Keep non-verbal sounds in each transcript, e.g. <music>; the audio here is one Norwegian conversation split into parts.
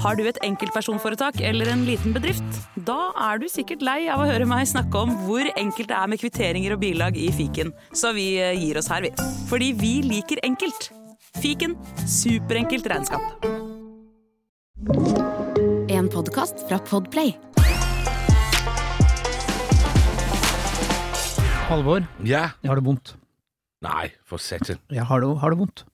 Har du et enkeltpersonforetak eller en liten bedrift? Da er du sikkert lei av å høre meg snakke om hvor enkelt det er med kvitteringer og bilag i fiken, så vi eh, gir oss her, vi. Fordi vi liker enkelt. Fiken superenkelt regnskap. En podkast fra Podplay. Halvor, Ja. jeg har det vondt. Nei, for satan. Jeg har det, har det vondt.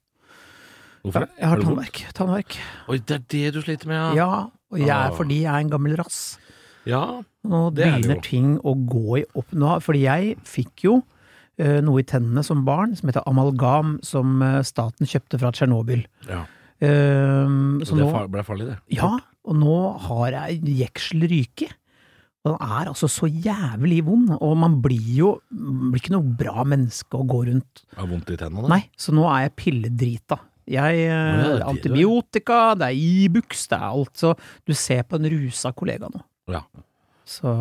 Hvorfor det? Jeg har tannverk. tannverk. Oi, det er det du sliter med, ja? Ja, og jeg er Ah. fordi jeg er en gammel rass. Ja. Nå Det er det begynner ting å gå i opp nå. Fordi jeg fikk jo uh, noe i tennene som barn som heter amalgam, som uh, staten kjøpte fra Tsjernobyl. ja. Uh, Så det nå, ble farlig, det. ja, og nå har jeg jekselryke. Og den er altså så jævlig vond, og man blir jo blir ikke noe bra menneske å gå rundt Har vondt i tennene? Nei, så nå er jeg pilledrita. Jeg, eh, ja, det det antibiotika, det er Ibux, det er alt. Så du ser på en rusa kollega nå. Ja. Så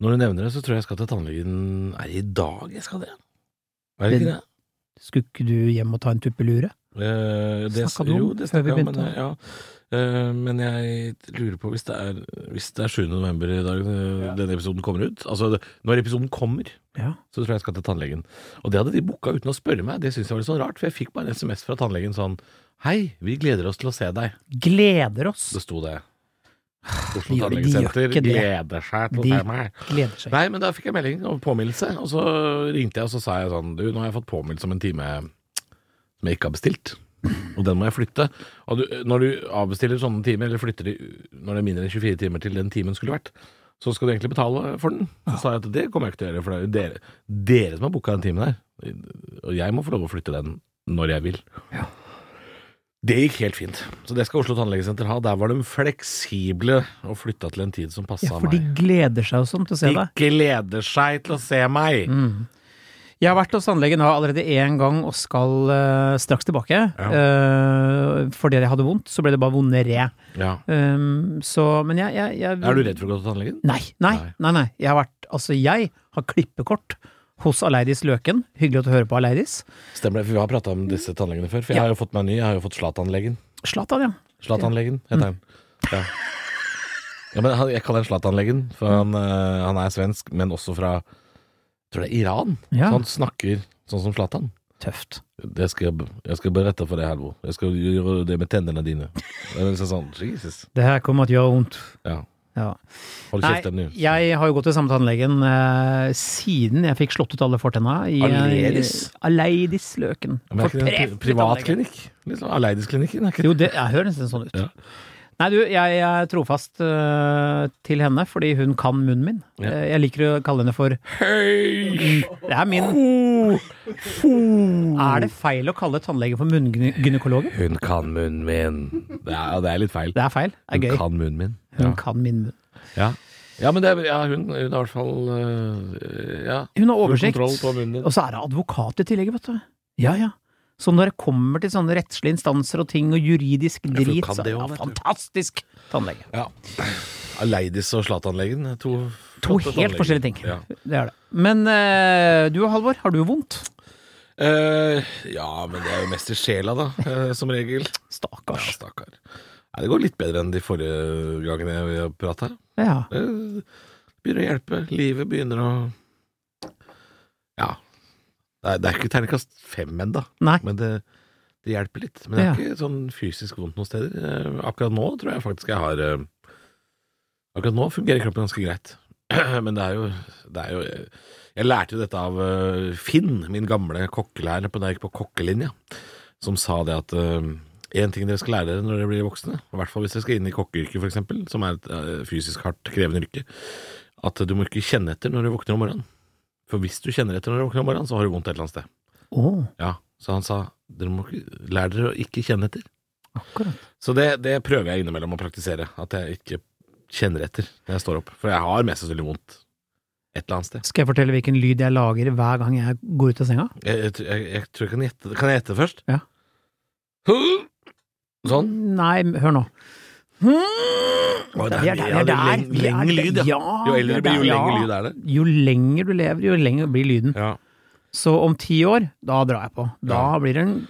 Når du nevner det, så tror jeg jeg skal til tannlegen Er det i dag jeg skal det? Er det ikke det? skulle ikke du hjem og ta en tuppelure? Eh, det Snakket du om jo, det før vi begynte? men, begynte? ja. Eh, men jeg lurer på hvis det er Hvis det er 7. november i dag ja. denne episoden kommer ut Altså det- når episoden kommer, Ja. så tror jeg jeg skal til tannlegen. Og det hadde de booka uten å spørre meg. Det syns jeg var litt sånn rart, for jeg fikk bare en SMS fra tannlegen sånn Hei, vi gleder oss til å se deg. Gleder oss. Det sto det. Oslo de gjør Tannlegesenter gleder seg til å se meg. Gleder seg. Nei, men da fikk jeg melding og påminnelse, og så ringte jeg og så sa jeg sånn Du, nå har jeg fått påminnelse om en time som jeg ikke har bestilt, og den må jeg flytte. Og du, når du avbestiller sånne timer, eller flytter de når det er mindre enn 24 timer til den timen skulle vært, så skal du egentlig betale for den. Så sa jeg at det kommer jeg ikke til å gjøre, for det er jo dere, dere som har booka den timen her, og jeg må få lov å flytte den når jeg vil. Det gikk helt fint. Så det skal Oslo Tannlegesenter ha. Der var de fleksible og flytta til en tid som passa Ja, for de meg. gleder seg jo sånn til å se De deg. gleder seg til å se meg. Mm. Jeg har vært hos tannlegen allerede én gang og skal uh, straks tilbake. Ja. Uh, fordi jeg hadde vondt, så ble det bare vondere. Ja. Um, så, men jeg, jeg, jeg Er du redd for å gå til tannlegen? Nei, nei, Nei. nei. Jeg har vært, altså jeg har klippekort hos Aleidis Løken. Hyggelig å høre på Aleidis. Stemmer det, for vi har prata om disse tannlegene før. For jeg Ja. har jo fått meg ny, jeg har jo fått Zlatan-legen. Zlatan, ja. Zlatan-legen heter han. Ja. <laughs> ja, men jeg kaller han Zlatan-legen, for han, eh, han er svensk, men også fra tror det er Iran. Ja. Så han snakker sånn som Zlatan. Tøft. Det skal jeg, jeg skal berette for deg, Halvor. Jeg skal gjøre det med tennene dine. Det er sånn, Jesus. Det her kommer til å gjøre vondt. Ja. Ja. Hold kjeft, Emny. jeg har jo gått til samme tannlegen eh, siden jeg fikk slått ut alle fortenna i Aleidis? Aleidis Løken. Men ikke det en pri- Fortreffelig privatklinikk? Liksom Aleidis-klinikken? Jo, det jeg hører nesten sånn ut. Ja. Nei, du, jeg er trofast uh, til henne fordi hun kan munnen min. Ja. Eh, jeg liker å kalle henne for Hei! Det er min. Er det feil å kalle tannlege for munngynekologen? Hun kan munnen min. Det er, det er litt feil. Det er feil. Det Hun er gøy. kan munnen min. Hun Ja. kan min munn. Ja. ja, men det er, ja, hun, hun har i hvert fall øh, ja, Hun har oversikt. Og så er det advokat i tillegg, vet du. Ja, ja. Så når det kommer til sånne rettslige instanser og ting og juridisk drit, så er du. fantastisk tannlege. Ja. Aleidis og Zlatan-legen. er To, To helt forskjellige ting. Ja. Det er det. Men eh, du Halvor, har du vondt? Uh, ja, men det er jo mest i sjela, da, uh, som regel. Ja, stakkar. Nei, det går litt bedre enn de forrige gangene vi har prata. Ja. Det begynner å hjelpe. Livet begynner å Ja. Er, det er ikke terningkast fem ennå, Nei. men det, det hjelper litt. Men det er Ja. ikke sånn fysisk vondt noen steder. Eh, Akkurat nå tror jeg faktisk jeg har eh, Akkurat nå fungerer kroppen ganske greit. <clears throat> Men det er jo, det er jo Jeg lærte jo dette av eh, Finn, min gamle kokkelærer på da jeg gikk på kokkelinja, som sa det at én ting dere skal lære dere når dere blir voksne, i hvert fall hvis dere skal inn i kokkeyrket f.eks., som er et fysisk hardt krevende yrke, at du må ikke kjenne etter når du våkner om morgenen. For hvis du kjenner etter når du våkner om morgenen, så har du vondt et eller annet sted. Oh. Ja, Så han sa dere må lære lær dere å ikke kjenne etter. akkurat. Så det, det prøver jeg innimellom å praktisere. At jeg ikke kjenner etter når jeg står opp. For jeg har mest sannsynlig vondt et eller annet sted. Skal jeg fortelle hvilken lyd jeg lager hver gang jeg går ut av senga? Jeg, jeg, tror- jeg, jeg tror jeg kan gjette Kan jeg gjette først? Ja. Sånn? Nei, hør nå. Å, det er- ja, det er lengre lyd, ja. Jo eldre du blir, jo lengre lyd er det. Jo lenger du lever, jo lenger blir lyden. Ja. Så om ti år, da drar jeg på. Da Ja. blir det en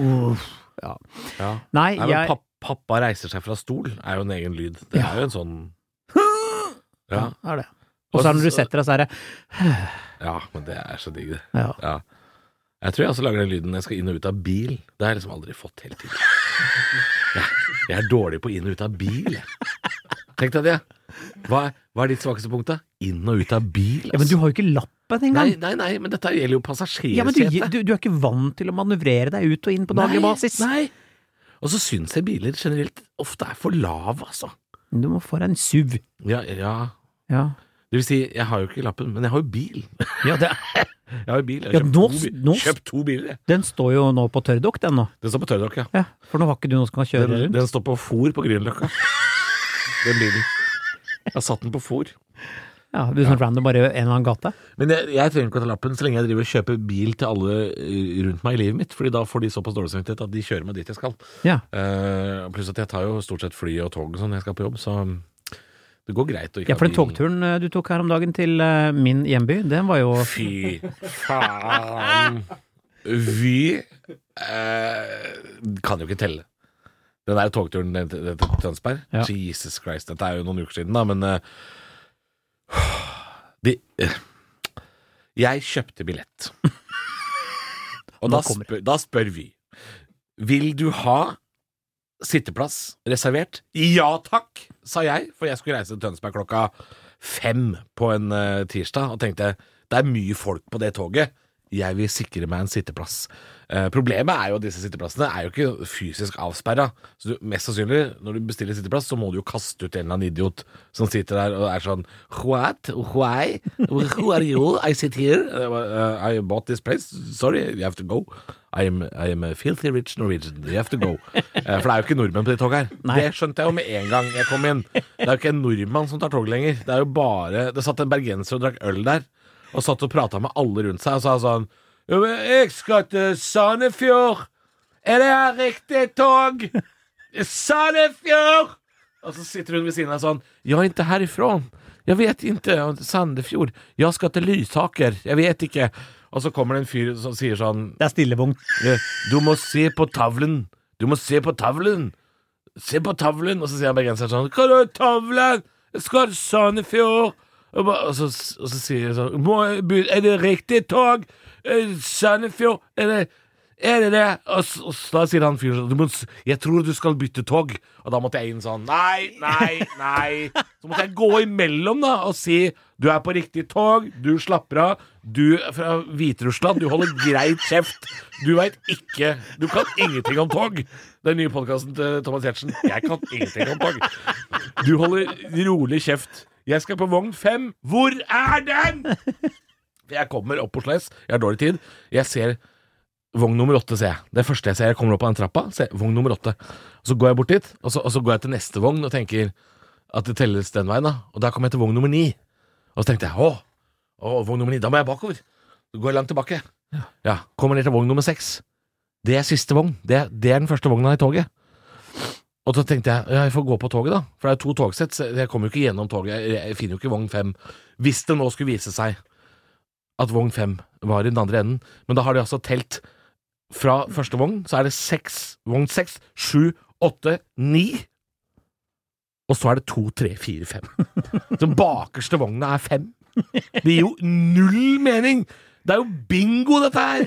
Uff, ja. ja. Nei, Nei, jeg pappa, 'pappa reiser seg fra stol' er jo en egen lyd. Det er jo en sånn Ja, det er det. Og så når du setter deg, så er det ja men det er så digg, det. Ja. Jeg tror jeg også lager den lyden når jeg skal inn og ut av bil. Det har jeg liksom aldri fått helt til. Jeg, jeg er dårlig på inn og ut av bil. Tenk deg det. Hva, er- hva er ditt svakeste punkt, da? Inn og ut av bil? Ja, men du har jo ikke lappen engang. Nei, nei, nei, men dette gjelder jo passasjersetet. Ja, men du, du, du er ikke vant til å manøvrere deg ut og inn på daglig Nei, basis. Nei. Og så syns jeg biler generelt ofte er for lave, altså. Du må få deg en SUV. Ja, ja. Ja. Det vil si, jeg har jo ikke lappen, men jeg har jo bil. ja det, <laughs> Jeg har jo bil. Jeg Ja, har kjøpt, nå- to, bil. nå- kjøpt to biler, den står jo nå på tørrdokk, den nå. Den står på tørrdokk, ja. Ja, for nå har ikke du noen som kan kjøre Den, rundt. den står på fôr på Grünerløkka. Den bilen. Jeg har satt den på fôr. Ja, du er sånn random bare en eller annen gate. Men jeg, jeg trenger ikke å ta lappen så lenge jeg driver og kjøper bil til alle eh, rundt meg i livet mitt, Fordi da får de såpass dårlig samvittighet at de kjører meg dit jeg skal. Ja. Uh, pluss at jeg tar jo stort sett fly og tog og sånn når jeg skal på jobb, så det går greit å ikke ja, for den togturen eh, du tok her om dagen til eh, min hjemby, den var jo Fy faen. Vi eh, kan jo ikke telle. Den der togturen til Tønsberg. Ja. Jesus Christ. Dette er jo noen uker siden, da, men uh, de, uh, Jeg kjøpte billett. Og da spør, da spør vi Vil du ha sitteplass reservert? Ja takk, sa jeg, for jeg skulle reise til Tønsberg klokka fem på en eh, tirsdag, og tenkte det er mye folk på det toget. Jeg vil sikre meg en sitteplass. Eh, problemet er jo at disse sitteplassene er jo ikke fysisk avsperra. Så du, mest sannsynlig, når du bestiller sitteplass, så må du jo kaste ut en eller annen idiot som sitter der og er sånn What? Why? Who are you? I sit here. Uh, I bought this place. Sorry, you have to go. I am, I am a filthy rich Norwegian. You have to go. Eh, for det er jo ikke nordmenn på det toget her. Nei. Det skjønte jeg jo med en gang jeg kom inn. Det er jo ikke en nordmann som tar tog lenger. Det er jo bare Det satt en bergenser og drakk øl der, og satt og prata med alle rundt seg og sa sånn Jo, men jeg skal til Sandefjord. Er det her riktig tog? Sandefjord! Og så sitter hun ved siden av sånn Jeg er ikke herifrån. Jeg vet ikke. Sandefjord. Jeg skal til Lysaker. Jeg vet ikke. Og så kommer det en fyr som sier sånn Det er stillevogn. Eh, Du må se på tavlen. Du må se på tavlen. Se på tavlen. Og så sier han bergenseren sånn Hva er tavlen? Jeg skal til Sandefjord. Og, bare, og, så, og så sier jeg sånn Er det riktig tog? Eh, Sandefjord? Er det er det det? Og, og da sier han fyren sånn Jeg tror du skal bytte tog. Og da måtte jeg inn sånn Nei, nei, nei. Så måtte jeg gå imellom da og si du er på riktig tog, du slapper av. Du er fra Hviterussland, du holder greit kjeft. Du veit ikke Du kan ingenting om tog. Den nye podkasten til Thomas Giertsen. Jeg kan ingenting om tog. Du holder rolig kjeft. Jeg skal på vogn fem. Hvor er den?! <laughs> Jeg kommer opp på Oslo jeg har dårlig tid. Jeg ser Vogn nummer åtte, ser jeg. Det første jeg ser, jeg kommer opp på den trappa, ser vogn nummer åtte. Så går jeg bort dit, og så, og så går jeg til neste vogn og tenker at det telles den veien, da. Og da kommer jeg til vogn nummer ni. Og så tenkte jeg å, å vogn nummer ni, da må jeg bakover. Så går jeg langt tilbake. Ja, Kommer ned til vogn nummer seks. Det er siste vogn. Det, det er den første vogna i toget. Og så tenkte jeg ja, jeg får gå på toget, da. For det er to togsett, så jeg kommer jo ikke gjennom toget. Jeg, finner jo ikke vogn fem. Hvis det nå skulle vise seg at vogn fem var i den andre enden. Men da har de altså telt fra første vogn, så er det seks, vogn seks, sju, åtte, ni. Og så er det to, tre, fire, fem. <laughs> Så bakerste vogna er fem. Det gir jo null mening! Det er jo bingo, dette her!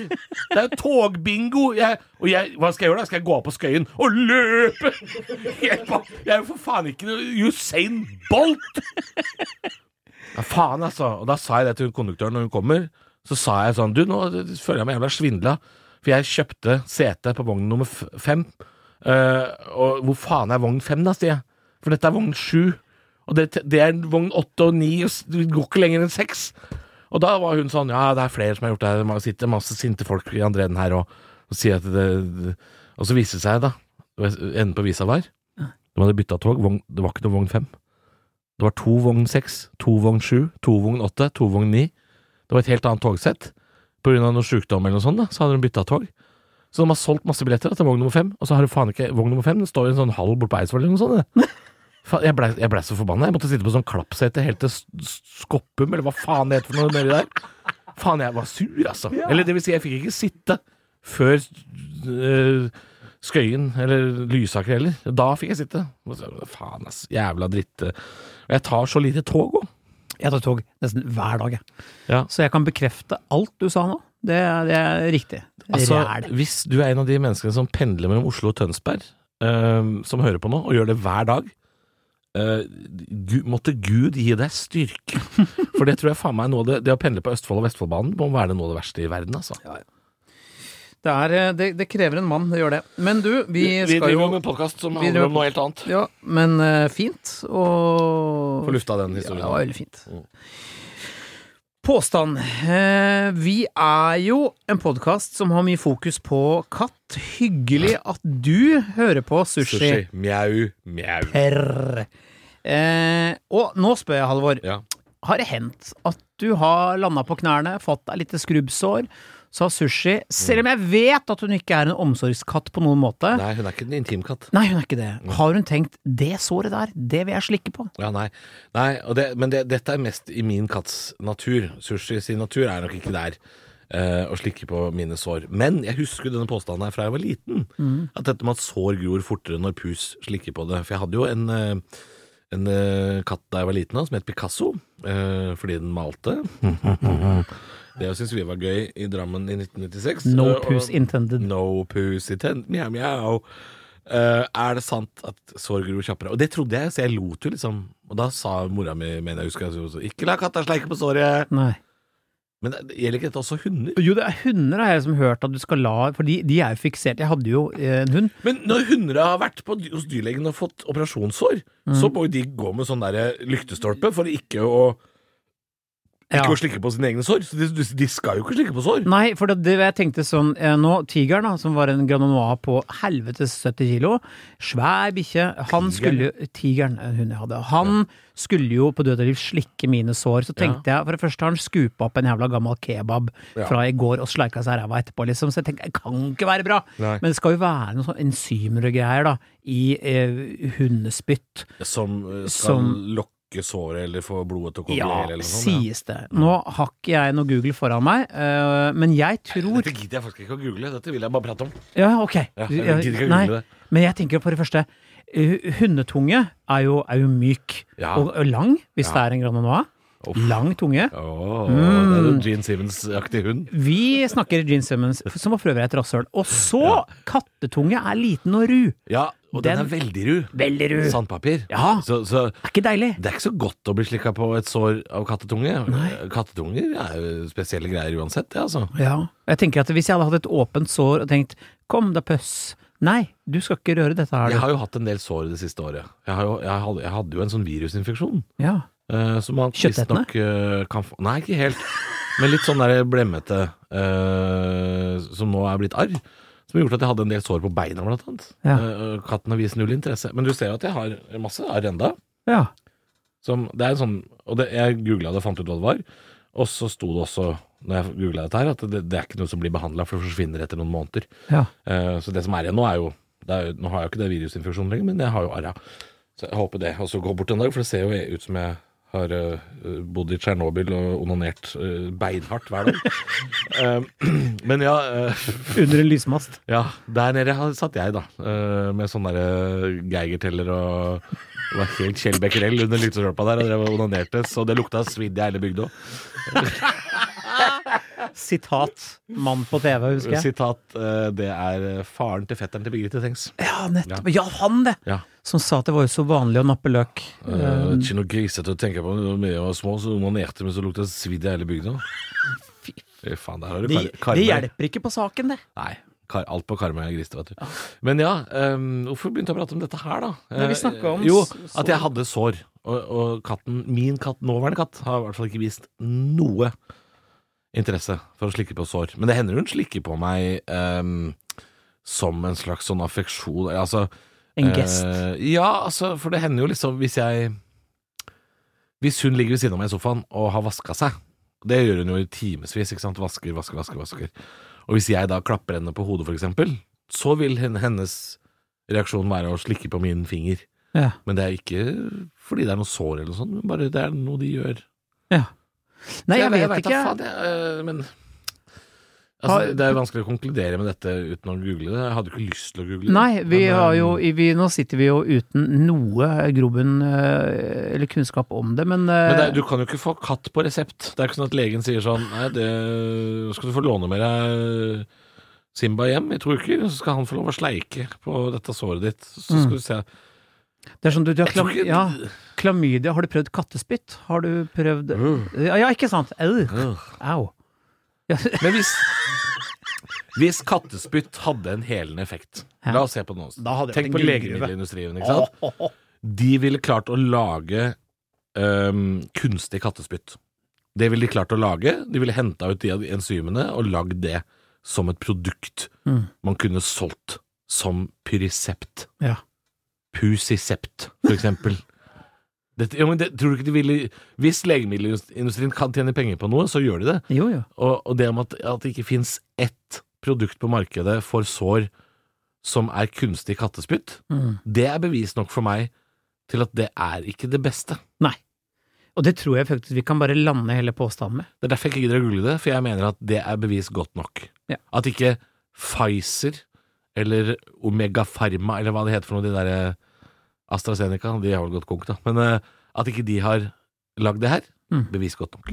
Det er jo togbingo! Jeg, og jeg, hva skal jeg gjøre da? Skal jeg gå av på Skøyen og løpe? Jeg, jeg er jo for faen ikke noe Usain Bolt! Ja, faen, altså. Og da sa jeg det til konduktøren når hun kommer. Så sa jeg sånn Du, nå føler jeg meg jævla svindla. For jeg kjøpte sete på vogn nummer fem. Uh, og hvor faen er vogn fem, da, sier jeg. For dette er vogn sju. Og det, det er vogn åtte og ni, og du går ikke lenger enn seks. Og da var hun sånn Ja, det er flere som har gjort det. Det sitter masse sinte folk i andre enden her og, og sier at det, det Og så viste det seg, da Enden på visa var De hadde bytta tog. Vogn, det var ikke noe vogn fem. Det var to vogn seks, to vogn sju, to vogn åtte, to vogn ni. Det var et helt annet togsett. På grunn av noe sjukdom eller noe sånt, da, så hadde de bytta tog. Så de har solgt masse billetter da, til vogn nummer fem, og så har du faen ikke vogn nummer fem. Den står i en sånn hall bort på Eidsvoll eller noe sånt. <laughs> Jeg blei ble så forbanna. Jeg måtte sitte på sånn klappsete helt til Skoppum, eller hva faen det heter for noe nedi der. Faen, jeg var sur, altså. Eller det vil si, jeg fikk ikke sitte før øh, Skøyen eller Lysaker heller. Da fikk jeg sitte. Faen, ass. Jævla dritt. Jeg tar så lite tog òg. Jeg tar tog nesten hver dag, jeg. Ja. Så jeg kan bekrefte alt du sa nå. Det, det er riktig. Altså, hvis du er en av de menneskene som pendler mellom Oslo og Tønsberg, øh, som hører på nå, og gjør det hver dag eh, Gud, Måtte Gud gi deg styrke. <laughs> For det tror jeg faen meg er av det Det å pendle på Østfold- og Vestfoldbanen må være noe av det verste i verden, altså. Det, er, eh, det, det krever en mann, det gjør det. Men du, vi skal driver jo med en podkast som handler om noe helt annet. Ja, men uh, fint. Og Få lufta den Ja, historien. det var veldig fint. Mm. Påstand. Eh, vi er jo en podkast som har mye fokus på katt. Hyggelig at du hører på Sushi. Sushi. Mjau, mjau. Perr. Eh, og nå spør jeg, Halvor. Ja. Har det hendt at du har landa på knærne, fått deg litt skrubbsår, så har Sushi, selv om jeg vet at hun ikke er en omsorgskatt på noen måte Nei, hun er ikke en intimkatt. Nei, hun er ikke det. Har hun tenkt 'det såret der, det vil jeg slikke på'? Ja, nei. nei og det, men det, dette er mest i min katts natur. Sushi sin natur er nok ikke der. eh, å slikke på mine sår. Men jeg husker denne påstanden her fra jeg var liten. At dette med at sår gror fortere når pus slikker på det. For jeg hadde jo en, eh, en eh, katt da jeg var liten som het Picasso, fordi den malte. <laughs> Det syns vi var gøy i Drammen i 1996. No Eh, og- pus intended. No pussy intended. mjau, mjau. Uh, er det sant at sår gror kjappere? Og det trodde jeg, så jeg lot jo liksom. Og da sa mora mi, mener jeg husker, så, ikke la katta sleike på såret. Nei. Men det- gjelder ikke dette også hunder? Jo, det er hunder har jeg som hørt at du skal la For de, de er jo fiksert. Jeg hadde jo eh, en hund. Men når hunder har vært på, hos dyrlegen og fått operasjonssår, så må jo de gå med sånn der lyktestolpe for ikke å ikke Ja. å slikke på sine egne sår. Så de, de- skal jo ikke slikke på sår. Nei, for det, det jeg tenkte sånn eh, Nå, Tigeren, da, som var en Grand på helvetes 70 kilo, svær bikkje, han skulle jo Tigeren, en hund jeg hadde, han skulle jo på død og liv slikke mine sår. Så tenkte jeg, for det første har han skupa opp en jævla gammel kebab Ja. fra i går og sleika seg ræva etterpå, liksom. Så jeg tenkte, det kan ikke være bra. Nei. Men det skal jo være noen sånne enzymer og greier, da, i eh, hundespytt. Som eh, skal Som- lokke såret eller få blodet til å komme Ja, eller noe sånt. ja. sies det. Nå har ikke jeg noe Google foran meg, uh, men jeg tror Dette gidder jeg faktisk ikke å google, dette vil jeg bare prate om. Ja, ok. Ja, jeg gidder ikke å google det. Men jeg tenker på det første eh, Hundetunge er jo, er jo myk Ja. og, og lang, hvis det er en Grand Noir. Uff. Lang tunge. Åh, Mm. det er jo Gene Simmons-aktig hund. Vi snakker Gene Simmons, som for øvrig et rasshøl. Og så Ja. kattetunge er liten og ru. Ja, og den, Den- er veldig ru. Veldig ru. Sandpapir. Ja. Så, så Er ikke deilig? det er ikke så godt å bli slikka på et sår av kattetunge. Nei. Kattetunger er jo spesielle greier uansett, det, altså. Ja. Jeg tenker at hvis jeg hadde hatt et åpent sår og tenkt 'kom da, pøss'. Nei, du skal ikke røre dette her. Jeg har jo hatt en del sår det siste året. Jeg, har jo, jeg, hadde, jeg hadde jo en sånn virusinfeksjon. Ja. Uh, som man visstnok uh, kan få Nei, ikke helt. Men litt sånn der blemmete uh, som nå er blitt arr. Som har gjort at jeg hadde en del sår på beina, blant annet. Ja. Eh, katten har vist null interesse. Men du ser jo at jeg har masse arr enda. ja. Som, det er en sånn, og det, jeg googla det og fant ut hva det var. Og så sto det også, når jeg googla dette her, at det, det er ikke noe som blir behandla, for det forsvinner etter noen måneder. ja. Uh, så det som er igjen nå, er jo, det er Nå har jeg jo ikke det virusinfeksjonen lenger, men jeg har jo arra. Så jeg håper det også går bort en dag, for det ser jo ut som jeg har eh, bodd i Tsjernobyl og onanert eh, beinhardt hver dag. <laughs> Eh, <clears throat> men ja, Under en lysmast. <laughs> ja, der nede satt jeg, da. med sånn derre Geigerteller og det var helt Kjell Becquerel under lyktestolpa der, og drev og onanerte, så det lukta svidd i hele bygda. <laughs> Sitat 'mann på TV', husker jeg. Sitat eh, Det er faren til fetteren til Birgitte Tengs. Ja, nettopp. Ja, han det! Ja. Som sa at det var jo så vanlig å nappe løk. Uh, ikke noe grisete å tenke på. Da jeg var små, så onanerte vi, så lukta det svidd i hele bygda. <laughs> Fy faen, der har du Det, kar det hjelper ikke på saken, det. Nei. Kar alt på Karmøy er grisete, vet du. Men ja, um, hvorfor begynte jeg å prate om dette her, da? Nei, vi Eh, snakket om Jo, s- at jeg hadde sår. Og, og katten, min katt, nåværende katt, har i hvert fall ikke vist noe interesse for å slikke på sår. Men det hender hun slikker på meg um, som en slags sånn affeksjon. Altså En gest. Uh, ja, altså, for det hender jo liksom hvis jeg Hvis hun ligger ved siden av meg i sofaen og har vaska seg, det gjør hun jo i timevis, ikke sant, vasker, vasker, vasker, vasker. Og hvis jeg da klapper henne på hodet, for eksempel, så vil hennes reaksjon være å slikke på min finger. Ja. Men det er ikke fordi det er noe sår eller noe sånt, men bare det er noe de gjør. ja. Nei, jeg, jeg vet ikke. Faen, eh, men Altså, det er vanskelig å konkludere med dette uten å google det. Jeg hadde ikke lyst til å google det. Nei, vi men, har eh, jo vi, Nå sitter vi jo uten noe grobunn eh, eller kunnskap om det, men, eh, Men det, er- du kan jo ikke få katt på resept. Det er ikke sånn at legen sier sånn Nei, det skal du få låne med deg Simba hjem i to uker, så skal han få lov å sleike på dette såret ditt. Så Mm. skal du se. Det er sånn du, du har klam, ikke ja, klamydia. Har du prøvd kattespytt? Har du prøvd. Ja, ikke sant? Au. Au. Ja, <laughs> Men hvis Hvis kattespytt hadde en helende effekt Ja. La oss se på noen. nå. Da hadde Tenk på legemiddelindustrien. Ikke sant? De ville klart å lage um, kunstig kattespytt. Det ville de klart å lage. De ville henta ut de enzymene og lagd det som et produkt Mm. man kunne solgt som pyrisept. Ja. Pusisept, for eksempel. Dette, ja, det, tror du ikke de ville Hvis legemiddelindustrien kan tjene penger på noe, så gjør de det. Jo, jo. Og, og det om at, at det ikke fins ett produkt på markedet for sår som er kunstig kattespytt, Mm. det er bevis nok for meg til at det er ikke det beste. Nei. Og det tror jeg faktisk vi kan bare lande hele påstanden med. Det er derfor jeg ikke gidder å google det, for jeg mener at det er bevis godt nok. Ja. At ikke Pfizer eller Omega Pharma, eller hva det heter for noe, de derre AstraZeneca, de har vel gått konk, da, men eh, at ikke de har lagd det her, Mm. bevis godt nok.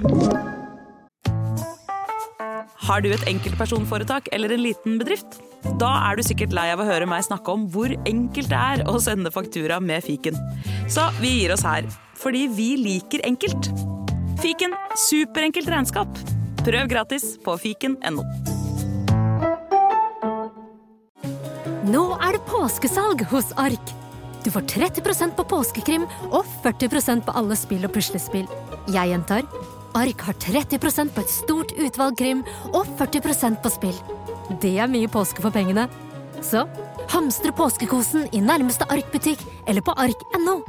Har du et enkeltpersonforetak eller en liten bedrift? Da er du sikkert lei av å høre meg snakke om hvor enkelt det er å sende faktura med fiken. Så vi gir oss her, fordi vi liker enkelt. Fiken superenkelt regnskap. Prøv gratis på fiken.no. Nå er det påskesalg hos Ark. Du får 30% på påskekrim og 40% på alle spill og puslespill. Jeg gjentar Ark har 30% på et stort utvalg krim og 40% på spill. Det er mye påske for pengene. Så hamstre påskekosen i nærmeste Ark-butikk eller på ark.no.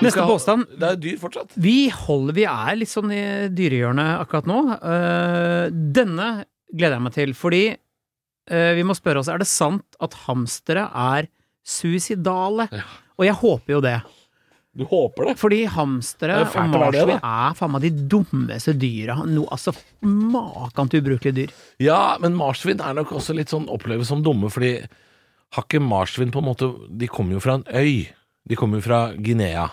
Neste påstand. Det er dyr fortsatt. Vi holder Vi er litt sånn i dyrehjørnet akkurat nå. Eh, denne gleder jeg meg til, fordi vi må spørre oss er det sant at hamstere er suicidale. Ja. Og jeg håper jo det. Du håper det? Fordi hamstere Det og marsvin er faen meg de dummeste dyra. No, altså, Makan til ubrukelige dyr. Ja, men marsvin er nok også litt sånn oppleves som dumme, fordi har ikke marsvin på en måte De kommer jo fra en øy. De kommer jo fra Guinea.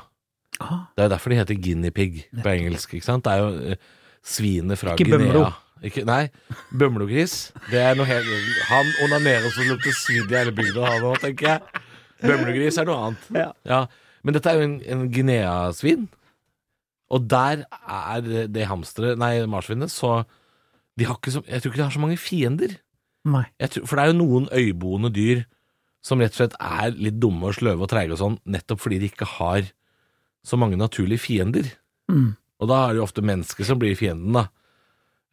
Ah, Det er derfor de heter guinea pig på engelsk, ikke sant? Det er jo eh, svinet fra Ikke Guinea. bømlo. Ikke, nei, bømlogris. Det er noe helt Han onanerer det lukter svidd i hele bygda, han òg, tenker jeg. Bømlogris er noe annet. Ja. Ja, Men dette er jo en, en Guinea-svin. Og der er det- hamsteret, nei, marsvinet, så de har ikke så, Jeg tror ikke de har så mange fiender. nei. Jeg tror, for det er jo noen øyboende dyr som rett og slett er litt dumme og sløve og treige og sånn, nettopp fordi de ikke har så mange naturlige fiender. Mm. Og da er det jo ofte mennesker som blir fienden, da.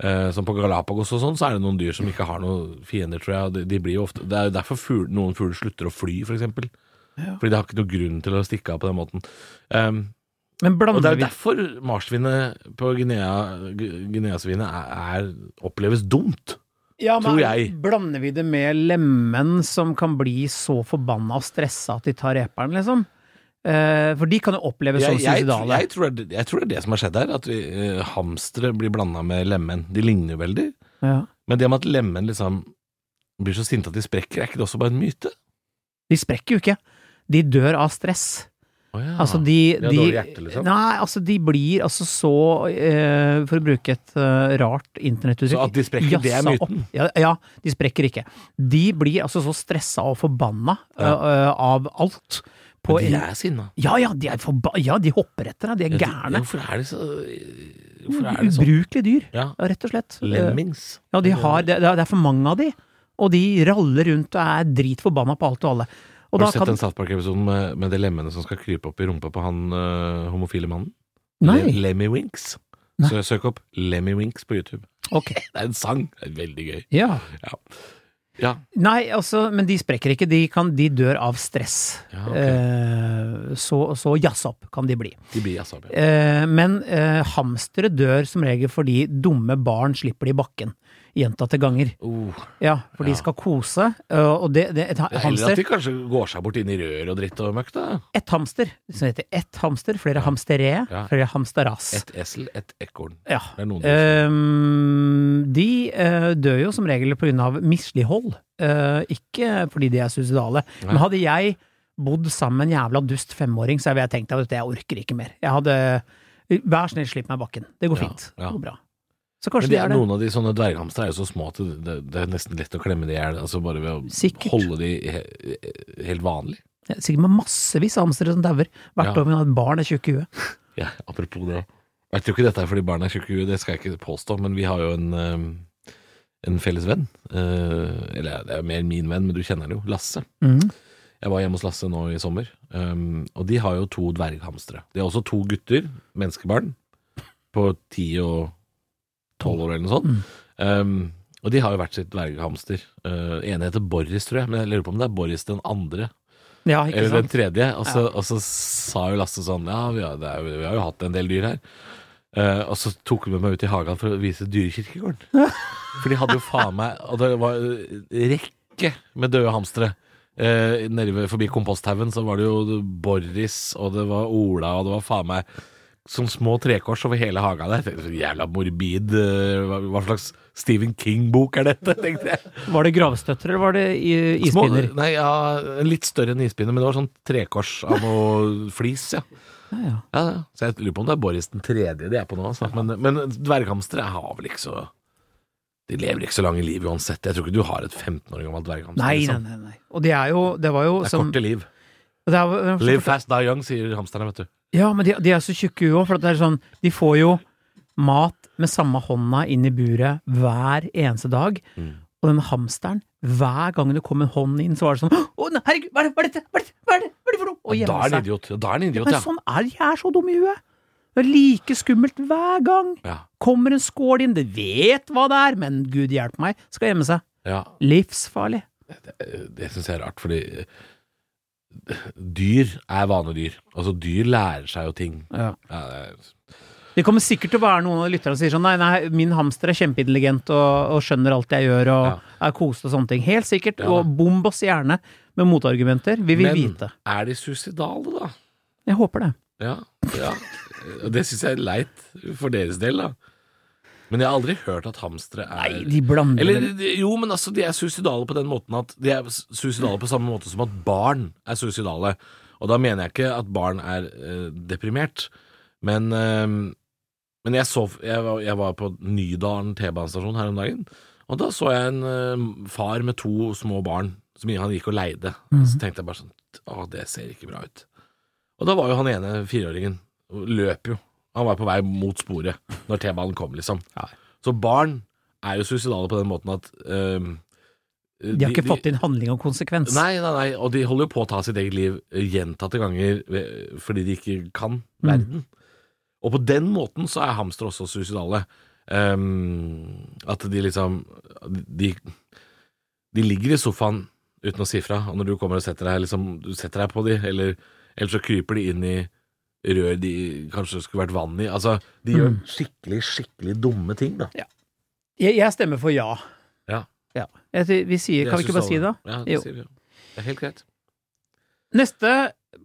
Eh, som på Galapagos og sånn, så er det noen dyr som ikke har noen fiender, tror jeg. De, de blir jo ofte, det er jo derfor ful, noen fugler slutter å fly, for eksempel. Ja. Fordi de har ikke noen grunn til å stikke av på den måten. Um, Men og det er jo derfor marsvinet på Guinea, Guineasvinet er, er, oppleves dumt. ja, men tror jeg. Blander vi det med lemen som kan bli så forbanna og stressa at de tar reperen, liksom? Eh, for de kan jo oppleve som jeg, suicidale. jeg, tror det, jeg tror det er det som har skjedd her, at vi, uh, hamstere blir blanda med lemen. De ligner jo veldig. Ja. Men det med at lemen liksom blir så sinte at de sprekker, er ikke det også bare en myte? De sprekker jo ikke. De dør av stress. Oh, ja. Altså, de, De dårlig hjerte, liksom? Nei, altså, de blir altså så eh, For å bruke et eh, rart internettuttrykk Så at de sprekker, det er myten? Ja, ja, de sprekker ikke. De blir altså så stressa og forbanna Ja. eh, av alt. På Men de er sinna. ja, ja, de er forba ja, de hopper etter deg. De er Ja, gærne. Hvorfor er de så Hvorfor er de sånn? Ubrukelige dyr, Ja. rett og slett. Lemmings. Ja, de har, det, det er for mange av de, og de raller rundt og er dritforbanna på alt og alle. Og Har du sett kan den South Park-episoden med, med de lemmene som skal krype opp i rumpa på han uh, homofile mannen? Nei. Le Lemmy Winks. Nei. Så søk opp Lemmy Winks på YouTube. Ok. <laughs> Det er en sang. Det er veldig gøy. Ja. Ja. Nei, altså, men de sprekker ikke. De, kan, de dør av stress. Ja, okay. eh, så så jazz opp kan de bli. De blir jazza opp. Ja. Eh, men eh, hamstere dør som regel fordi dumme barn slipper de i bakken. Gjentatte ganger. Oh. Ja, for de skal kose, øh, og det, det et ha- Eller at de kanskje går seg bort inn i rør og dritt og møkk, da. Ett hamster, som heter ett hamster, flere Ja. flere hamsteras. Et esel, et ekorn. Ja. Ehm, de uh, dør jo som regel på grunn av mislighold, Uh, ikke fordi de er suicidale. Men hadde jeg bodd sammen med en jævla dust femåring, så hadde jeg tenkt at jeg orker ikke mer. Jeg hadde Vær snill, slipp meg i bakken. Det går Ja, fint. ja. Det går bra. Så kanskje de, det er det. noen av de sånne dverghamstere er jo så små at det, det, det er nesten lett å klemme de i hjel. Altså bare ved å Sikkert. holde de he, helt vanlig. Er Sikkert med massevis av hamstere som dauer hvert Ja. år med at barn er tjukke i huet. <laughs> Ja, apropos det. Jeg tror ikke dette er fordi barn er tjukke i huet, det skal jeg ikke påstå, men vi har jo en, eh, en felles venn. Eh, eller det er mer min venn, men du kjenner det jo. Lasse. Mm. Jeg var hjemme hos Lasse nå i sommer, um, og de har jo to dverghamstere. De har også to gutter, menneskebarn, på ti og tolv år eller noe sånt. Um, og de har jo hvert sitt dverghamster. Uh, ene heter Boris, tror jeg, men jeg lurer på om det er Boris den andre. Ja, Eller den tredje. Og så, og så sa jo Lasse sånn Ja, vi har, det er, vi har jo hatt en del dyr her. Uh, og så tok hun med meg ut i hagen for å vise dyrekirkegården. <laughs> For de hadde jo faen meg Og det var eh, rekke med døde hamstere. Uh, nede forbi komposthaugen så var det jo Boris, og det var Ola, og det var faen meg sånne små trekors over hele hagen der. Tenkte, Så jævla morbid eh, hva, hva slags Stephen King-bok er dette, <laughs> tenkte jeg. Var det gravstøtter, eller var det ispinner? Små, nei, ja, litt større enn ispinner, men det var sånn trekors av noe flis, ja. Ja, ja. Ja, ja. Så jeg lurer på om det er Boris den tredje de er på nå. Altså. Men, men dverghamstere har vel ikke så De lever ikke så lange liv uansett. Jeg tror ikke du har et 15 år gammelt dverghamster. Nei, nei, liksom. nei, nei. Og det er jo Det var jo Det er som korte liv. Det er, Live fast, die young, sier hamsterne, vet du. Ja, men de, de er så tjukke òg, for det er sånn De får jo mat med samme hånda inn i buret hver eneste dag. Mm. Og den hamsteren, hver gang det kom en hånd inn, så var det sånn Å, nei, herregud, hva er det, hva er dette? Hva er det, hva er det, hva er det for noe? Og Da er han idiot. Da er han idiot, Men sånn er de er så dumme i huet. Det er like skummelt hver gang. Ja. Kommer en skål inn, det vet hva det er, men gud hjelpe meg, skal gjemme seg. ja. Livsfarlig. Det syns jeg er rart, fordi dyr er vanedyr. Altså, dyr lærer seg jo ting. Ja. Ja, det Det kommer sikkert til å være noen av lytterne som sier sånn nei, nei, min hamster er kjempeintelligent og, og skjønner alt jeg gjør og Ja. er koset og sånne ting. Helt sikkert. Og bomb oss gjerne med motargumenter. Vi vil men vite. er de suicidale, da? Jeg håper det. Ja, ja. Det syns jeg er leit for deres del, da. Men jeg har aldri hørt at hamstere er Nei, de blander Eller jo, men altså, de er suicidale på den måten at De er suicidale på samme måte som at barn er suicidale. Og da mener jeg ikke at barn er eh, deprimert, men eh, Men jeg så jeg var, jeg var på Nydalen T-banestasjon her om dagen, og da så jeg en eh, far med to små barn som han gikk og leide. Så tenkte jeg bare sånn Å, det ser ikke bra ut. Og da var jo han ene fireåringen Løp jo. Han var på vei mot sporet når T-banen kom, liksom. Så barn er jo suicidale på den måten at ehm, De har ikke fått inn handling og konsekvens. Nei, nei, nei, og de holder jo på å ta sitt eget liv eh, gjentatte ganger fordi de ikke kan Mm. verden. Og på den måten så er hamstere også suicidale. Um, at de liksom de, de ligger i sofaen uten å si fra, og når du kommer og setter deg liksom, Du setter deg på de, eller, eller så kryper de inn i rør de kanskje skulle vært vann i. Altså, de gjør Mm. skikkelig, skikkelig dumme ting, da. Jeg, jeg stemmer for ja. Ja. ja. Jeg, vi sier, er kan vi ikke bare si det? da? Ja, Jo. det sier vi. Det er helt greit. Neste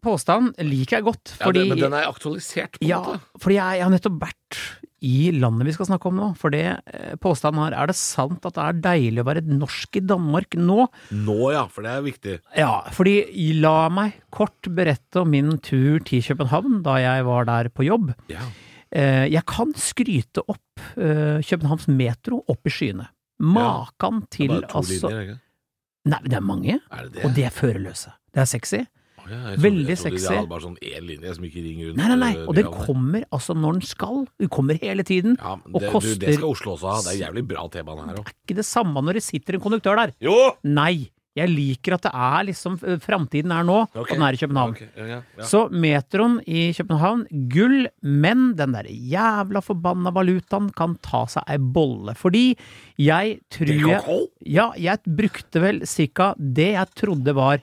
påstand liker jeg godt, fordi ja, det, men den er aktualisert, på en Ja, måte. fordi jeg, jeg har nettopp vært i landet vi skal snakke om nå. For det eh, påstanden her, er det sant at det er deilig å være norsk i Danmark nå? Nå, ja, for det er viktig. Ja, fordi la meg kort berette om min tur til København da jeg var der på jobb. Ja. Eh, Jeg kan skryte opp eh, Københavns metro opp i skyene. Makan Det til er bare to altså linjer, ikke? Nei, det er mange, Er det det? og de er førerløse. Det er sexy. Ja, jeg trodde- veldig jeg sexy. Jeg hadde bare sånn én linje som ikke ringer rundt. Nei, nei, nei, og den kommer altså når den skal. Den kommer hele tiden. ja, men og det, du, det skal Oslo også ha. Det er jævlig bra T-bane her òg. Ikke det samme når det sitter en konduktør der. Jo! Nei, jeg liker at det er liksom Framtiden er nå, okay. og den er i København. Okay. ja, ja. Så metroen i København, gull, men den der jævla forbanna valutaen kan ta seg ei bolle. Fordi jeg tror jeg Ja, jeg brukte vel cirka det jeg trodde var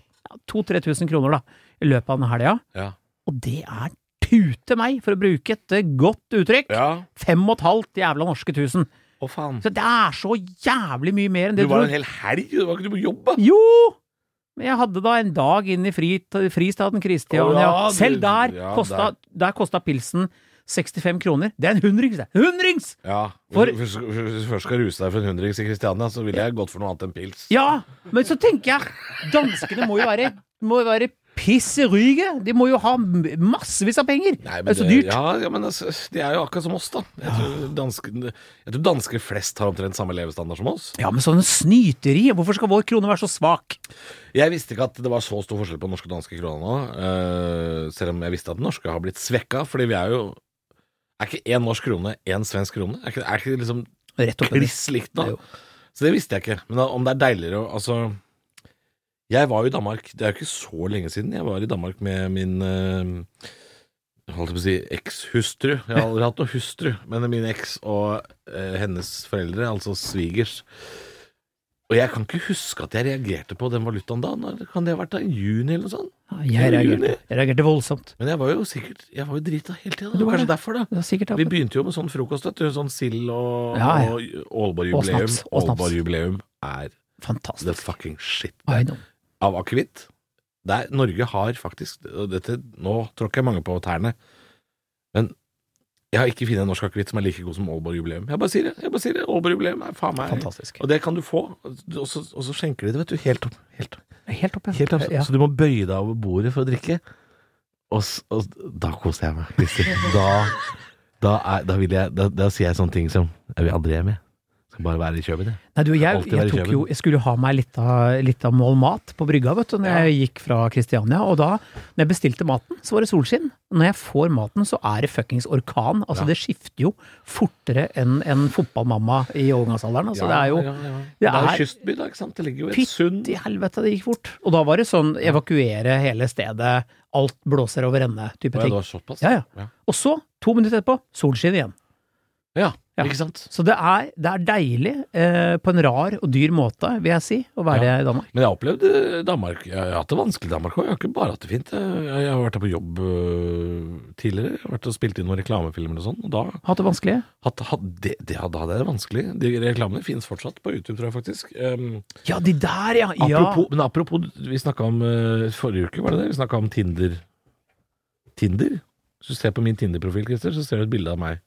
2000-3000 kroner, da, i løpet av den helga. Ja. Og det er tute meg, for å bruke et eh, godt uttrykk. ja. Fem og et halvt jævla norske tusen. Å, faen. Så det er så jævlig mye mer enn Du det var en hel helg, du var ikke på jobb, da. Jo! Men jeg hadde da en dag inn i fri, fristaten Kristiania. Oh, ja, Selv der ja, kosta, der kosta pilsen 65 kroner. Det er en hundrings, det! Hundrings! Ja, For- hvis du først skal ruse deg for en hundrings i Kristiania, så ville jeg gått for noe annet enn pils. Ja! Men så tenker jeg Danskene må jo være, må jo være pisseryge! De må jo ha massevis av penger! Nei, det er så dyrt. Ja, ja, men altså, de er jo akkurat som oss, da. Jeg tror, danske, jeg tror dansker flest har omtrent samme levestandard som oss. Ja, men sånn snyteri! Hvorfor skal vår krone være så svak? Jeg visste ikke at det var så stor forskjell på norske og danske kroner nå. uh, selv om jeg visste at den norske har blitt svekka, fordi vi er jo Er ikke én norsk krone én svensk krone? Er ikke, er ikke det liksom kliss likt nå? Så det visste jeg ikke. Men da, om det er deiligere å Altså Jeg var jo i Danmark, det er jo ikke så lenge siden. Jeg var i Danmark med min eh, holdt jeg på å si ekshustru. Jeg har aldri hatt noe hustru, men min eks og eh, hennes foreldre, altså svigers. Og jeg kan ikke huske at jeg reagerte på den valutaen da. Når kan det ha vært da? I juni eller noe sånt? Ja, Jeg reagerte, jeg reagerte voldsomt. Men jeg var jo sikkert Jeg var jo drita hele tida. Det var var kanskje det. derfor, da. Er Vi begynte jo med sånn frokost, vet du. Sånn sild og, Ja, ja. og Aalborg-jubileum. Aalborg-jubileum er the fucking shit. Av akevitt. Norge har faktisk dette, Nå tråkker jeg mange på tærne, men jeg har ikke funnet en norsk akevitt som er like god som Aalborg-jubileum. Jeg bare sier det. jeg bare sier det Aalborg-jubileum er faen meg Fantastisk. Og det kan du få. Og så, og så skjenker de det, vet du, helt opp. Helt, Helt opp, ja. helt opp. Ja. Så du må bøye deg over bordet for å drikke. Og, og da koser jeg meg, Christer. Da, da, er, da, vil jeg, da, da sier jeg sånne ting som Jeg vil aldri hjem, jeg. Bare være i Kjøben, jeg. Nei, du, jeg, jeg, tok jo, jeg skulle ha meg litt av, litt av mål mat på brygga, vet du, når Ja. jeg gikk fra Kristiania. Og da, når jeg bestilte maten, så var det solskinn. Når jeg får maten, så er det fuckings orkan. Altså, Ja. det skifter jo fortere enn en fotballmamma i overgangsalderen. Altså, det er jo ja, ja. det Det er er- kystby, da, ikke sant? Det ligger jo i et sund. Fytti helvete, det gikk fort. Og da var det sånn evakuere hele stedet, alt blåser over ende, type Å, ja, det ting. Ja, ja. Ja. Og så, to minutter etterpå, solskinn igjen. Ja, Ja. ikke sant? Så det er, det er deilig, eh, på en rar og dyr måte, vil jeg si, å være Ja. i Danmark. Men jeg har opplevd eh, Danmark. Jeg har hatt det vanskelig i Danmark òg. Jeg har ikke bare hatt det fint. Jeg jeg har vært der på jobb øh, tidligere. Jeg har vært og spilt inn noen reklamefilmer og sånn. Og da Hatt det vanskelig? hatt, hatt, det, det, hadde hadde jeg det vanskelig. De reklamene finnes fortsatt på YouTube, tror jeg faktisk. Um, Ja, de der, ja! apropos, Men apropos, vi snakka om øh, forrige uke, var det det? Vi snakka om Tinder. Tinder? Hvis du ser på min Tinder-profil, Christer, så ser du et bilde av meg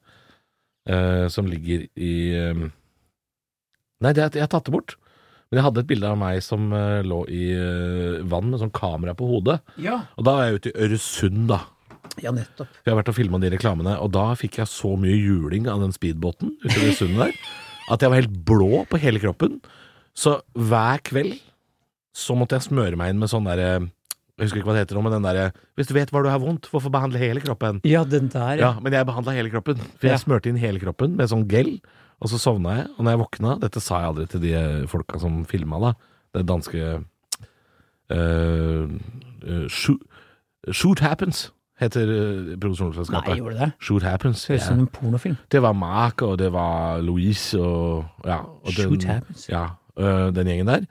øh, som ligger i eh, Nei, det, jeg har tatt det bort. Men jeg hadde et bilde av meg som eh, lå i øh, vann med sånn kamera på hodet. ja. Og da var jeg ute i Øresund, da. Ja, nettopp. For jeg har vært og filma de reklamene, og da fikk jeg så mye juling av den speedbåten ute i det sundet der, at jeg var helt blå på hele kroppen. Så hver kveld så måtte jeg smøre meg inn med sånn derre Jeg husker ikke hva det heter nå, men den derre Hvis du vet hvor du har vondt, hvorfor behandle hele kroppen? Ja, den der, Ja, men jeg behandla hele kroppen. For jeg smurte inn hele kroppen med sånn gel, og så sovna jeg. Og når jeg våkna Dette sa jeg aldri til de folka som filma, da. Det danske uh, shoot, shoot Happens heter produksjonsselskapet. Nei, gjorde det det? Shoot Happens. Høres ut som en pornofilm. Det var Mark, og det var Louise, og ja. Og Shoot Happens. Ja, den gjengen der.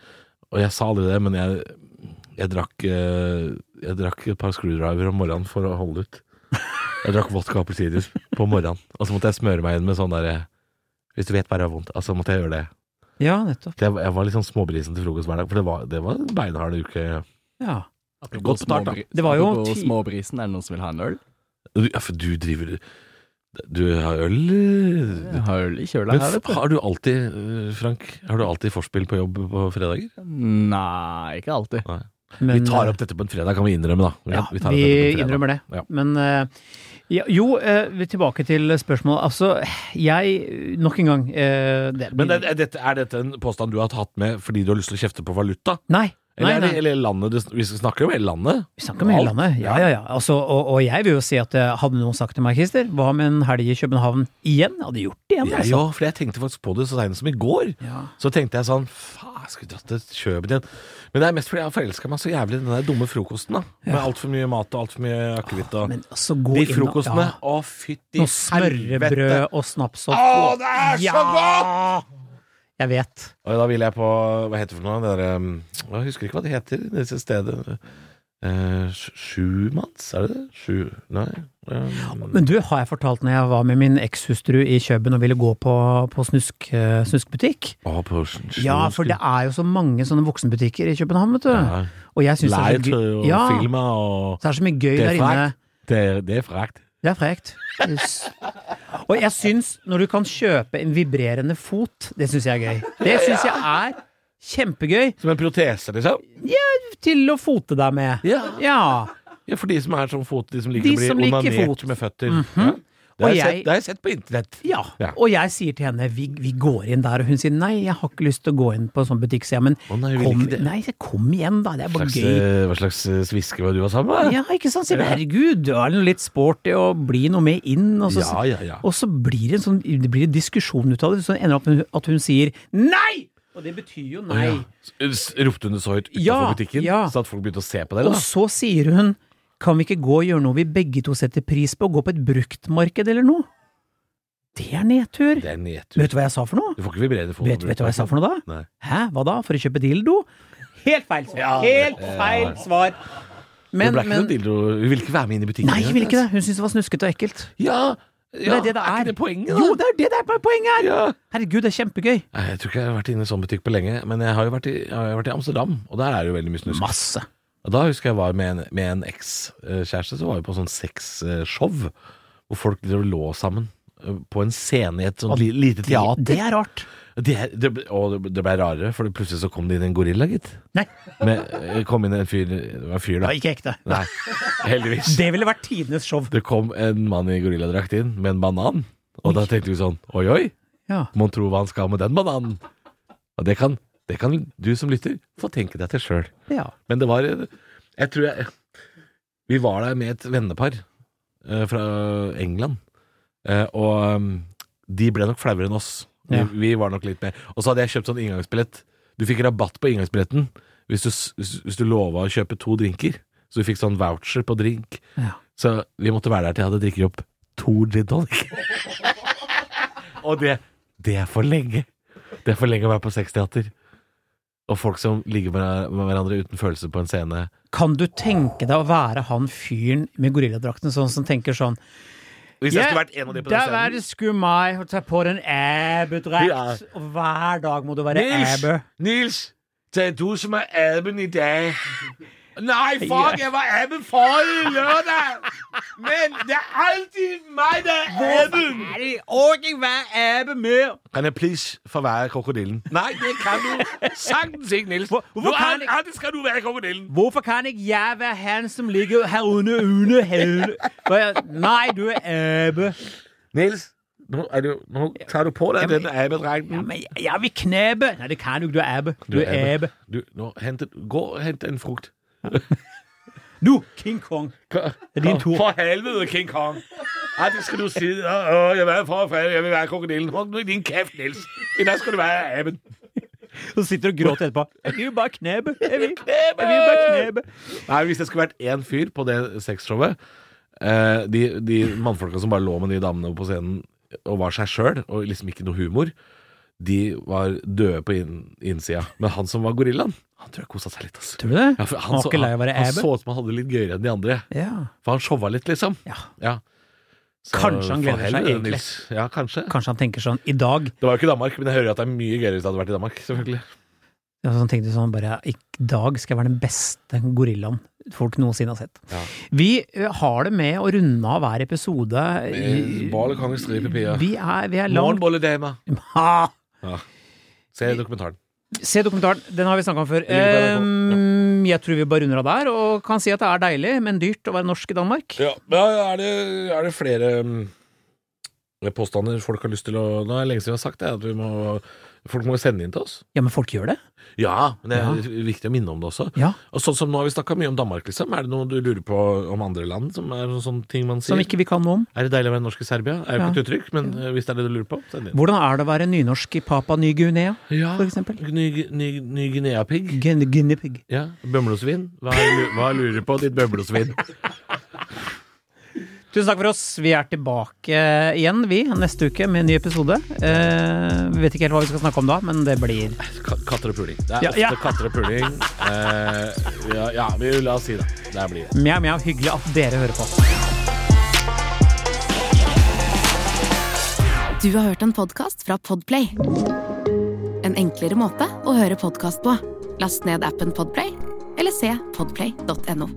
Og jeg sa aldri det, men jeg, jeg drakk øh, Jeg drakk et par screwdriver om morgenen for å holde ut. Jeg drakk vodka og appelsinjuice på morgenen, og så måtte jeg smøre meg inn med sånn derre Hvis du vet hva det er vondt, altså måtte jeg gjøre det. Ja, nettopp. Jeg, jeg var litt sånn småbrisen til frokost hver dag, for det var, det var en beinhard uke. Ja. Godt start, da. Det var jo Apropos ti- småbrisen, er det noen som vil ha en øl? Du, ja, for du driver Du har øl øh, Jeg har øl i kjøla her, vet du. har du alltid, øh, Frank, har du alltid forspill på jobb på fredager? Nei, ikke alltid. Men, vi tar eh, opp dette på en fredag, kan vi innrømme, da. Ja, vi, vi, innrømmer det. Ja. Men eh, ja, jo, eh, tilbake til spørsmålet. Altså, jeg Nok en gang det, Men er, er, dette, er dette en påstand du har tatt med fordi du har lyst til å kjefte på valuta? Nei. Eller, nei, nei. eller landet du, Vi snakker jo om hele landet. Vi snakker om hele landet. Ja, ja, ja. Altså, og, og jeg vil jo si at eh, hadde noen sagt til meg, Christer, hva med en helg i København igjen? Jeg hadde gjort det igjen, altså. Ja, ja, for jeg tenkte faktisk på det så seint som i går. Ja. Så tenkte jeg sånn Faen, jeg skulle dratt til Kjøben igjen. Men det er mest fordi jeg har forelska meg så jævlig i den der dumme frokosten. da Med Ja. altfor mye mat og altfor mye akevitt. og Men altså, De frokostene. ja. Å, fytti helvete! smørrebrød og snaps og Å, det er så godt! Jeg vet. Og da vil jeg på Hva heter det for noe? Det der, um, jeg husker ikke hva det heter, disse stedene. eh, sj- sjumanns, er det det? Sju Nei. Um. Men du, har jeg fortalt når jeg var med min ekshustru i Køben og ville gå på, på snusk, eh, snuskbutikk? å, på sj- Ja, for det er jo så mange sånne voksenbutikker i København, vet du. ja. Og jeg syns det er så gøy. og Ja, filmer og så er det så mye gøy er der inne. Det er, det er frekt. Det er frekt. Og jeg syns, når du kan kjøpe en vibrerende fot, det syns jeg er gøy. Det syns jeg er kjempegøy. Som en protese, liksom? Ja, Til å fote deg med. Ja. Ja. Ja, for de som er som fot, de som liker De å bli som liker onanert fot. med føtter. Mhm. ja. Det, har jeg jeg- sett, det har jeg sett på internett. Ja. Ja. Og jeg sier til henne vi, vi går inn der, og hun sier nei, jeg har ikke lyst til å gå inn på en sånn butikk. Sier jeg, men Å nei, kom, nei, kom igjen, da. Det er bare slags, gøy. eh, hva slags eh, sviske var du var sammen med? Ja, ikke sant? Sier ja. herregud, du er litt sporty og bli noe med inn. Og så, ja, ja. ja. og så blir det en sånn Det blir en diskusjon ut av det, så ender opp med at hun sier nei! Og det betyr jo nei. Ropte hun det så høyt utenfor butikken, ja. så at folk begynte å se på deg? Og så sier hun kan vi ikke gå og gjøre noe vi begge to setter pris på, gå på et bruktmarked eller noe? Det er nedtur. Det er nedtur. Vet du hva jeg sa for noe? Du får ikke vibrere fot. Vet, vet du hva jeg sa for noe da? Nei. Hæ, hva da? For å kjøpe dildo? Helt feil svar. Ja, Helt feil svar. Men, ikke men dildo. Hun ville ikke være med inn i butikken. Nei, jeg vil ikke det. Hun syntes det var snuskete og ekkelt. Ja, Det er det det er. ikke det poenget, da? Jo, det er det det er poenget her! Ja. Herregud, det er kjempegøy. Nei, Jeg tror ikke jeg har vært inne i en sånn butikk på lenge, men jeg har jo vært i, jeg har vært i Amsterdam, og der er det jo veldig mye snusk. Masse. Og da husker jeg var med en, med en ekskjæreste, så var vi på sånn sexshow, hvor folk lå sammen eh, på en scene i et sånt li, lite teater. Det er rart. Det, det, og det, det ble rarere, for plutselig så kom det inn en gorilla, gitt. Nei, Med, eh, kom inn en fyr Det var en fyr, det da. var ikke ekte. Nei, heldigvis. Det ville vært tidenes show. Det kom en mann i gorilladrakt inn med en banan, og da tenkte vi sånn Oi, oi, Ja. mon tro hva han skal med den bananen. Og det kan, det kan du som lytter få tenke deg til sjøl. ja. Men det var Jeg tror jeg Vi var der med et vennepar eh, fra England, eh, og um, de ble nok flauere enn oss. Ja. Vi, vi var nok litt med. Og så hadde jeg kjøpt sånn inngangsbillett. Du fikk rabatt på inngangsbilletten hvis du, hvis, du lova å kjøpe to drinker. Så du fikk sånn voucher på drink. Ja. Så vi måtte være der til jeg hadde drikket opp to gin tonic. <laughs> og det, det er for lenge. Det er for lenge å være på sexteater. Og folk som ligger med, med hverandre uten følelser på en scene. Kan du tenke deg å være han fyren med gorilladrakten sånn som tenker sånn Hvis jeg skulle vært en av de på den Da er det scenen sku meg å ta på den æbedrakt, Ja. og hver dag må du være Nils! æbe. Nils! Det er du som er æben i dag. Nei, <laughs> fuck, jeg var aben forrige lørdag! Men det er alltid meg, der er det orker ikke være æbe mer? Kan jeg please få være krokodillen? Nei, det kan du sagtens ikke, Nils. Hvor- hvorfor kan jeg- alltid skal du være krokodillen. Hvorfor kan ikke jeg være han som ligger her under under hele Nei, du er æbe. Nils, nå, er du, nå tar du på deg Jamen, denne. Ja, men jeg- jeg vil knebe. Nei, det kan du ikke. Du er æbe. Du er æbe. Du, nå, hent, gå og hent en frukt. <laughs> Du, King Kong. Det er din tur. For helvede, King Kong. Ja, det skal du si. Å, jeg, vil for jeg vil være krokodillen. Hold nå din kjeft, Nils. I dag skal du være aben. Så sitter du og gråter etterpå. Jeg vil bare knebe. Jeg vil, jeg vil bare knebe. Nei, hvis det skulle vært én fyr på det sexshowet eh, De, de mannfolka som bare lå med de damene på scenen og var seg sjøl, og liksom ikke noe humor, de var døde på inn, innsida. Men han som var gorillaen, han tror jeg kosa seg litt. Altså. Tror du det? Ja, for Han var så, ikke lei av å være han æbe? så ut som han hadde det litt gøyere enn de andre. Ja. For han showa litt, liksom. ja. Så Kanskje han gleder seg egentlig. Ja, kanskje. Kanskje han tenker sånn I dag Det var jo ikke Danmark, men jeg hører at det er mye gøyere hvis det hadde vært i Danmark. selvfølgelig ja, så han tenkte sånn bare I dag skal jeg være den beste gorillaen folk noensinne har sett. Ja. Vi har det med å runde av hver episode. Bale stripepia. Vi er, vi er langt Morgenbolledama. <laughs> Ja. Se dokumentaren. Se dokumentaren. Den har vi snakka om før. Ehm, jeg tror vi bare runder av der, og kan si at det er deilig, men dyrt å være norsk i Danmark. Ja, er, det, er det flere mm, påstander folk har lyst til å Nå er det lenge siden vi har sagt det, at vi må Folk må jo sende inn til oss. Ja, men folk gjør det. Ja, men det er Ja. viktig å minne om det også. Ja. Og sånn som nå har vi snakka mye om Danmark, liksom. Er det noe du lurer på om andre land, som er noen sånne ting man sier? Som ikke vi kan noe om. Er det deilig å være norsk i Serbia? Er jo Ja. ikke et uttrykk, men eh, hvis det er det du lurer på, send inn. Hvordan er det å være nynorsk i Papa Ny-Guinea, Ja, for eksempel? Ny, ny, ny Guinea-pigg. Guinea Guinea pig. Ja, Bømlosvin. Hva, hva lurer du på, ditt bømlosvin? <laughs> Tusen takk for oss. Vi er tilbake igjen, vi, neste uke med en ny episode. Eh, vi vet ikke helt hva vi skal snakke om da, men det blir Katter og puling. Det er ja, ofte ja. katter og puling. Eh, ja, ja, vi, la oss si det. Det blir det. Mjau, mjau. Hyggelig at dere hører på. Du har hørt en podkast fra Podplay. En enklere måte å høre podkast på. Last ned appen Podplay, eller se podplay.no.